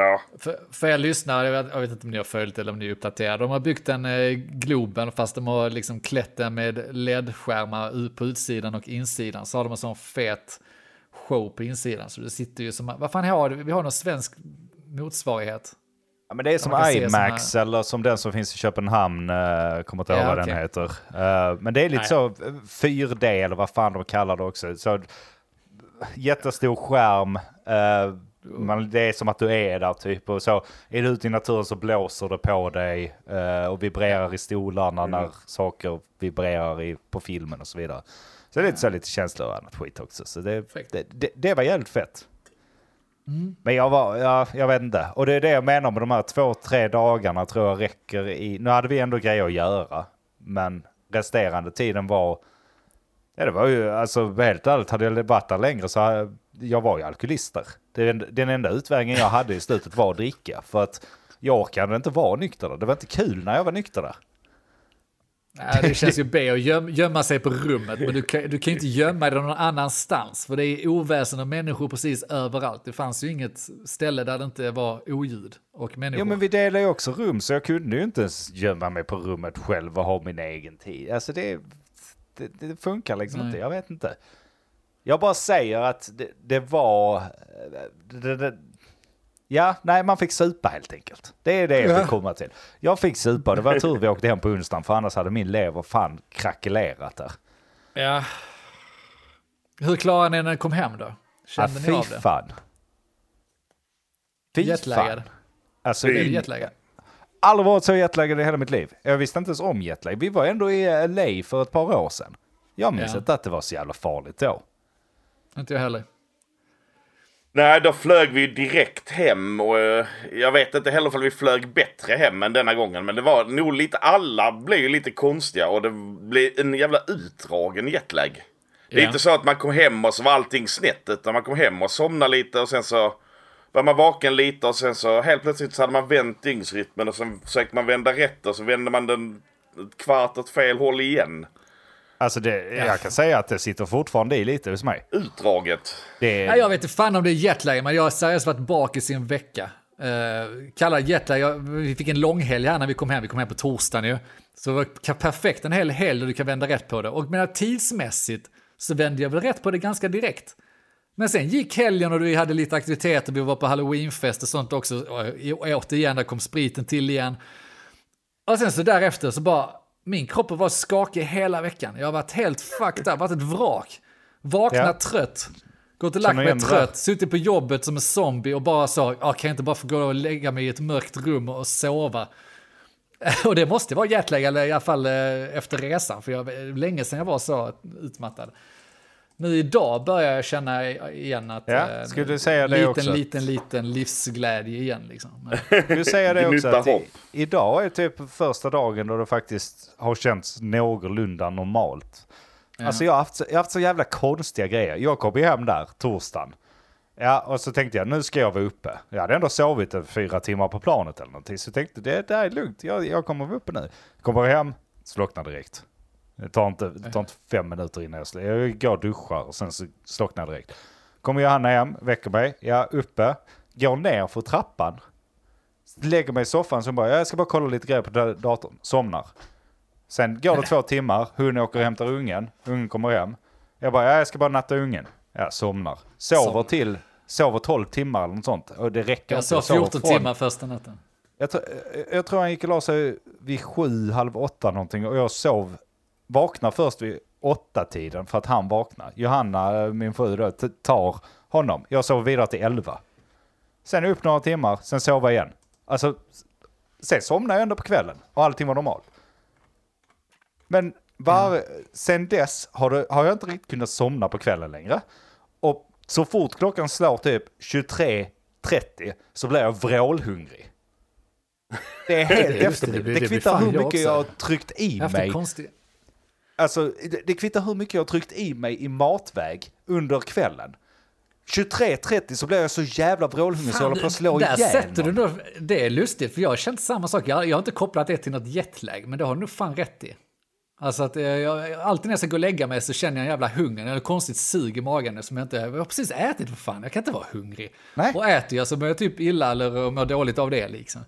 Ja, För, för er lyssnare, jag jag vet inte om ni har följt eller om ni är uppdaterade, de har byggt en eh, Globen fast de har liksom klätt den med LED-skärmar på utsidan och insidan. Så har de en sån fet show på insidan. Så det sitter ju som, vad fan har vi? Vi har någon svensk motsvarighet. Ja, men det är som IMAX eller som den som finns i Köpenhamn, uh, kommer inte ihåg Ja, vad den okej. heter. Eh, men det är lite Nej. så, eh, 4D eller vad fan de kallar det också. Så, jättestor skärm, eh, man, det är som att du är där typ. Och så är du ute i naturen så blåser det på dig eh, och vibrerar i stolarna när saker vibrerar i, på filmen och så vidare. Så det är lite, så lite känslor och annat skit också. Så det, det, det, det var jävligt fett. Men jag var, ja, jag vet inte. Och det är det jag menar med de här två, tre dagarna tror jag räcker i. Nu hade vi ändå grejer att göra. Men resterande tiden var, ja det var ju, alltså helt ärligt hade jag varit där längre så jag var ju alkoholist där. Den, den enda utvägen jag hade i slutet var att dricka. För att jag orkade inte vara nykter där. Det var inte kul när jag var nykter där. Nej, det känns ju B att göm, gömma sig på rummet, men du kan, du kan inte gömma dig någon annanstans. För det är oväsen och människor precis överallt. Det fanns ju inget ställe där det inte var oljud och människor. Ja men vi delade ju också rum så jag kunde ju inte ens gömma mig på rummet själv och ha min egen tid. Alltså det, det, det funkar liksom Nej. inte, jag vet inte. Jag bara säger att det, det var... Det, det, ja, nej man fick supa helt enkelt. Det är det jag Ja. fick komma till. Jag fick supa, det var tur vi åkte hem på onsdagen för annars hade min lever fan krackelerat där. Ja. Hur klarade ni när ni kom hem då? Ja, Kände ni fy av det? fan. Fy Jetlaggad? fan. Alltså, det- du jetlaggad? aldrig varit så jetlaggad i hela mitt liv. Jag visste inte ens om jetlag. Vi var ändå i LA för ett par år sedan. Jag minns Ja. inte att det var så jävla farligt då. Inte jag heller. Nej, då flög vi direkt hem och eh, jag vet inte heller om vi flög bättre hem än denna gången. Men det var nog lite, alla blev lite konstiga och det blev en jävla utdragen jetlag. Det är inte så att man kom hem och så var allting snett utan man kom hem och somnade lite och sen så var man vaken lite och sen så helt plötsligt så hade man vänt dygnsrytmen och sen försökte man vända rätt och så vände man den ett kvart åt fel håll igen. Alltså det, jag kan säga att det sitter fortfarande i lite hos mig. Utdraget. Det, Nej, jag vet inte fan om det är jetlag, men jag har seriöst varit bakis i en vecka. Uh, kallar jetlag, vi fick en långhelg här när vi kom hem, vi kom hem på torsdagen ju. Så det var perfekt en hel helg och du kan vända rätt på det. Och menar, tidsmässigt så vände jag väl rätt på det ganska direkt. Men sen gick helgen och vi hade lite aktiviteter, vi var på halloweenfest och sånt också. Och återigen, där kom spriten till igen. Och sen så därefter så bara, min kropp var skakig hela veckan. Jag har varit helt fucked up, varit ett vrak. Vaknat Ja. trött, gått och lagt mig trött, suttit på jobbet som en zombie och bara sa, ah, kan jag inte bara få gå och lägga mig i ett mörkt rum och sova? Och det måste vara jetlag, eller i alla fall eh, efter resan, för jag, länge sedan jag var så utmattad. Nu idag börjar jag känna igen att... Ja, eh, skulle du säga det liten, också? Liten, liten livsglädje igen liksom. Du säger det också att i, idag är typ första dagen då det faktiskt har känts någorlunda normalt. Alltså jag har, haft så, jag har haft så jävla konstiga grejer. Jag kom ju hem där torsdagen. Ja, och så tänkte jag nu ska jag vara uppe. Jag hade ändå sovit en fyra timmar på planet eller någonting. Så jag tänkte det, det här är lugnt, jag, jag kommer vara uppe nu. Kommer hem, slocknar direkt. Det tar inte, det tar inte fem minuter innan jag slår. Jag går och duschar och sen så slocknar jag direkt. Kommer Johanna hem, väcker mig, jag är uppe, går ner för trappan. Lägger mig i soffan så bara, jag ska bara kolla lite grejer på da- datorn. Somnar. Sen går det två timmar, hon åker och hämtar ungen, ungen kommer hem. Jag bara, ja, jag ska bara natta ungen. Jag somnar. Sover Somnar. till, sover 12 timmar eller något sånt. Och det räcker jag inte. sov sover 14 från- timmar första natten. Jag, tror- jag tror han gick och la sig vid sju, halv åtta någonting och jag sov, vaknar först vid åtta tiden för att han vaknar. Johanna, min fru då, tar honom. Jag sover vidare till elva. Sen upp några timmar, sen sova igen. Alltså, sen somnar jag ändå på kvällen och allting var normalt. Men var, sen dess har, det, har jag inte riktigt kunnat somna på kvällen längre. Och så fort klockan slår typ 23.30 så blir jag vrålhungrig. Det är helt det, efterblivet. det Det, det kvittar hur mycket jag har tryckt i Jag mig. konstig... Alltså, det, det kvittar hur mycket jag har tryckt i mig i matväg under kvällen. 23.30 så blir jag så jävla vrålhungrig så jag håller på att slå ihjäl sätter du nog, det är lustigt, för jag har känt samma sak. Jag, jag har inte kopplat det till något jetlag, men det har du nog fan rätt i. Alltså att eh, jag, alltid när jag ska gå och lägga mig så känner jag en jävla hunger, eller konstigt sug i magen som jag inte, jag har precis ätit för fan, jag kan inte vara hungrig. Nej. Och äter jag så mår jag typ illa eller mår dåligt av det liksom.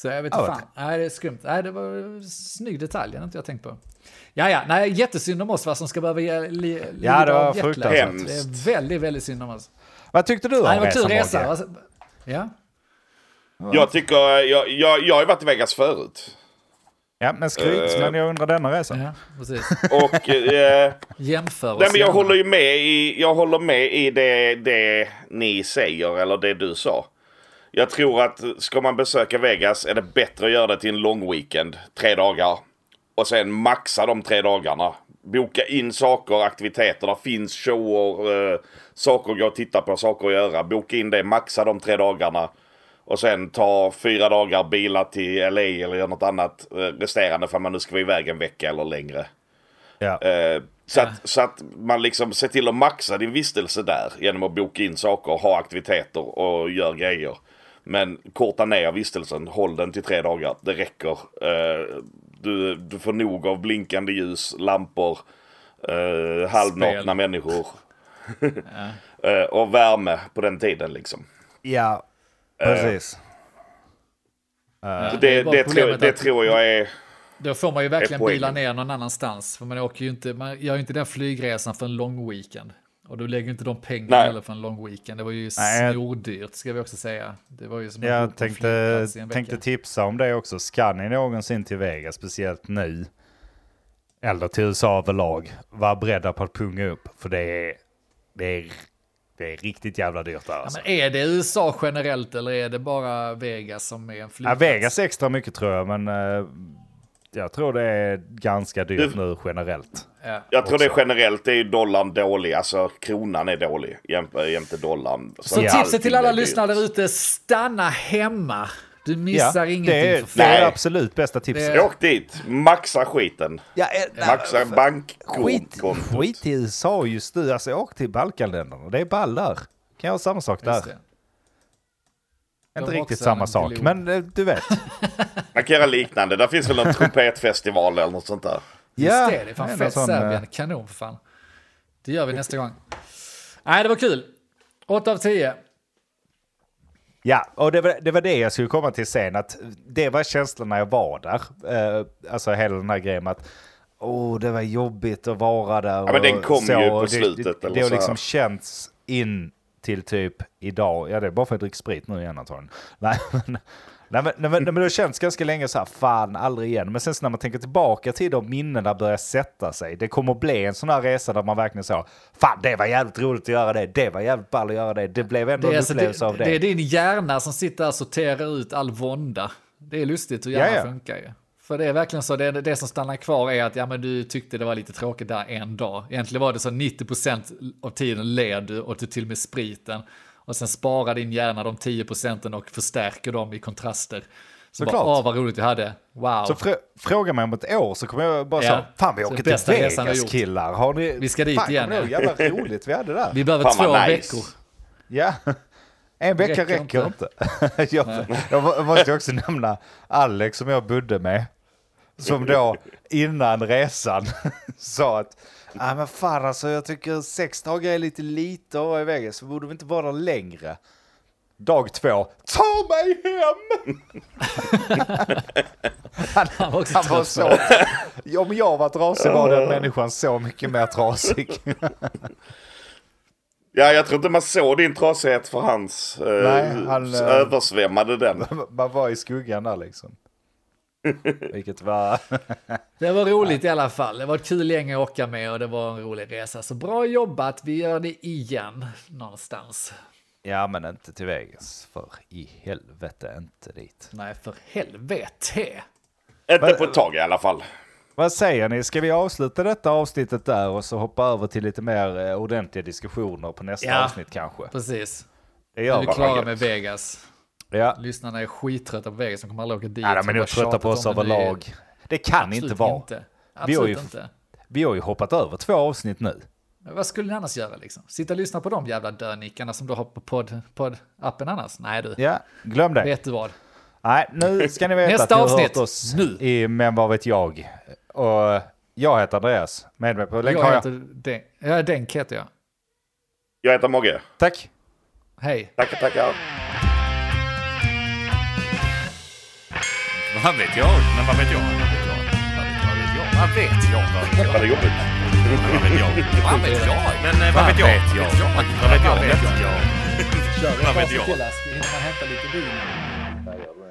Så jag vet inte vad fan. Nej, det är skumt. Nej, det var en snygg detalj, det har inte jag tänkt på. Ja, ja, nej, jättesynd om oss va, som ska behöva ge, li, Ja, det var fruktansvärt. Hemskt. Det är väldigt, väldigt synd om oss. Vad tyckte du om Nej, det var kul resan, resa. Alltså, Ja, Jag tycker, jag, jag, jag har ju varit i Vegas förut. Ja, men skryt, Eh. men jag undrar denna resan. ja precis. Och eh, Jämför oss nej, men jag gärna. håller ju med i, jag håller med i det, det ni säger, eller det du sa. Jag tror att ska man besöka Vegas är det bättre att göra det till en lång weekend, tre dagar. Och sen maxa de tre dagarna. Boka in saker, aktiviteter, där finns shower, eh, saker att gå och titta på, saker att göra. Boka in det, maxa de tre dagarna. Och sen ta fyra dagar bilar till LA eller göra något annat eh, resterande för man nu ska vara iväg en vecka eller längre. Ja. Eh, så, att, så att man liksom ser till att maxa din vistelse där genom att boka in saker, ha aktiviteter och gör grejer. Men korta ner vistelsen, håll den till tre dagar. Det räcker. Eh, du, du får nog av blinkande ljus, lampor, eh, halvnakna Spel. människor. eh, och värme på den tiden liksom. ja, precis. Ja, det, bara det, tror, problemet det att- tror jag är... Då får man ju verkligen bila ner någon annanstans. För man åker ju inte, man gör ju inte den flygresan för en lång weekend. Och du lägger inte de pengarna heller för en lång weekend. Det var ju Nej, snordyrt ska vi också säga. Det var ju som Jag tänkte, tänkte tipsa om det också. Ska ni någonsin till Vegas, speciellt nu, eller till USA överlag, var beredda på att punga upp. För det är, det är, det är riktigt jävla dyrt där Ja, alltså. men är det USA generellt eller är det bara Vegas som är en Ja, flygplats? Vegas extra mycket tror jag, men eh, jag tror det är ganska dyrt Du- nu generellt. Ja. Jag tror det är också. generellt, det är ju dollarn dålig. Alltså kronan är dålig jämte, jämte dollarn. Så Ja. tipset till alla lyssnare där ute, stanna hemma. Du missar ja, ingenting det är, för det är det absolut bästa tipset. Det- Åk dit, maxa skiten. Ja, eh, Maxa Skit, bankkontot. skit i USA just nu. Alltså åk till Balkanländerna. Det är ball där. Kan jag ha samma sak där. Just det. Inte riktigt samma sak, pilot. men eh, du vet. Man kan göra liknande. Där finns väl någon trumpetfestival eller något sånt där. Just Ja, det, det är fan det fett sån, eh, Serbien. Kanon för fan. Det gör vi nästa gång. Nej, det var kul. 8 av 10. Ja, och det var, det var det jag skulle komma till sen. Att det var känslan när jag var där. Eh, alltså hela den här grejen med att åh, det var jobbigt att vara där. men den och kom ju på och det, slutet, Det, eller det har så liksom känts in till typ idag. Ja, det är bara för att jag dricker sprit nu igen antagligen. Nej, men, nej, men, nej, men, nej, men det har känts ganska länge så här, fan, aldrig igen. Men sen så när man tänker tillbaka till de minnena börjar sätta sig. Det kommer bli en sån här resa där man verkligen så, fan, det var jävligt roligt att göra det. Det var jävligt ball att göra det. Det blev ändå Det en alltså, upplevelse det, av det. det är din hjärna som sitter och sorterar ut all vånda. Det är lustigt hur hjärnan Ja, ja. funkar ju. För det är verkligen så, det, det som stannar kvar är att ja, men du tyckte det var lite tråkigt där en dag. Egentligen var det så 90% av tiden led du och du till och med spriten. Och sen sparar din hjärna de 10% och förstärker dem i kontraster. Så Såklart. bara, åh vad roligt vi hade. Wow. Så frå fråga mig om ett år så kommer jag bara Ja. säga, fan vi åker till har Vegas gjort. killar. Har ni... Vi ska dit fan, igen, ihåg? Jävla roligt vi hade där. vi behöver Fan, två nice. veckor. Ja, en vecka Räcker räcker, inte. jag, jag må- måste också nämna Alex som jag bodde med. Som då innan resan sa att ah, men fan alltså jag tycker sex dagar är lite lite att vara i Vegas. Så borde vi inte vara där längre. Dag två, ta mig hem! han, Han var han var så... Om jag var trasig var den människan så mycket mer trasig. Ja, jag tror inte man såg din trasighet för hans. Eh, Nej, han, eh, översvämmade den. Man var i skuggan där liksom. Vilket var... Det var roligt i alla fall. Det var ett kul gäng att åka med och det var en rolig resa. Så bra jobbat, vi gör det igen någonstans. Ja, men inte till Vegas. För i helvete inte dit. Nej, för helvete. Inte på ett tag i alla fall. Vad säger ni? Ska vi avsluta detta avsnittet där och så hoppa över till lite mer eh, ordentliga diskussioner på nästa Ja. avsnitt kanske? Precis. Det gör är vi vi. klara med Vegas. Ja. Lyssnarna är skittrötta på Vegas, de kommer aldrig åka dit. Ja, de är nog trötta på oss om det överlag. Det kan Absolut inte vara. Inte. Vi har Absolut ju- inte. Vi har ju hoppat över två avsnitt nu. Vad skulle ni annars göra liksom? Sitta och lyssna på de jävla dönickarna som du har på podd- podd-appen annars? Nej du, Ja, glöm det. vet du vad? Nej, nu ska ni veta Nästa att ni har avsnitt. hört oss Nu. i Men vad vet jag. Och jag heter Andreas. Med mig på länk Jag har jag. heter Den. Ja, Denk heter jag. Jag heter Mogge. Tack. Hej. Tackar, tackar. Vad vet jag? Men vad vet jag? Vad vet jag? Vad vet jag? Vad vet jag? Vad det jobbigt. Vad vet jag? Vad vet jag? Men eh, vad vet jag? Vad vet jag? Vad vet jag? Kör vet glas jag? till, Ask, hinner man hämta lite vin.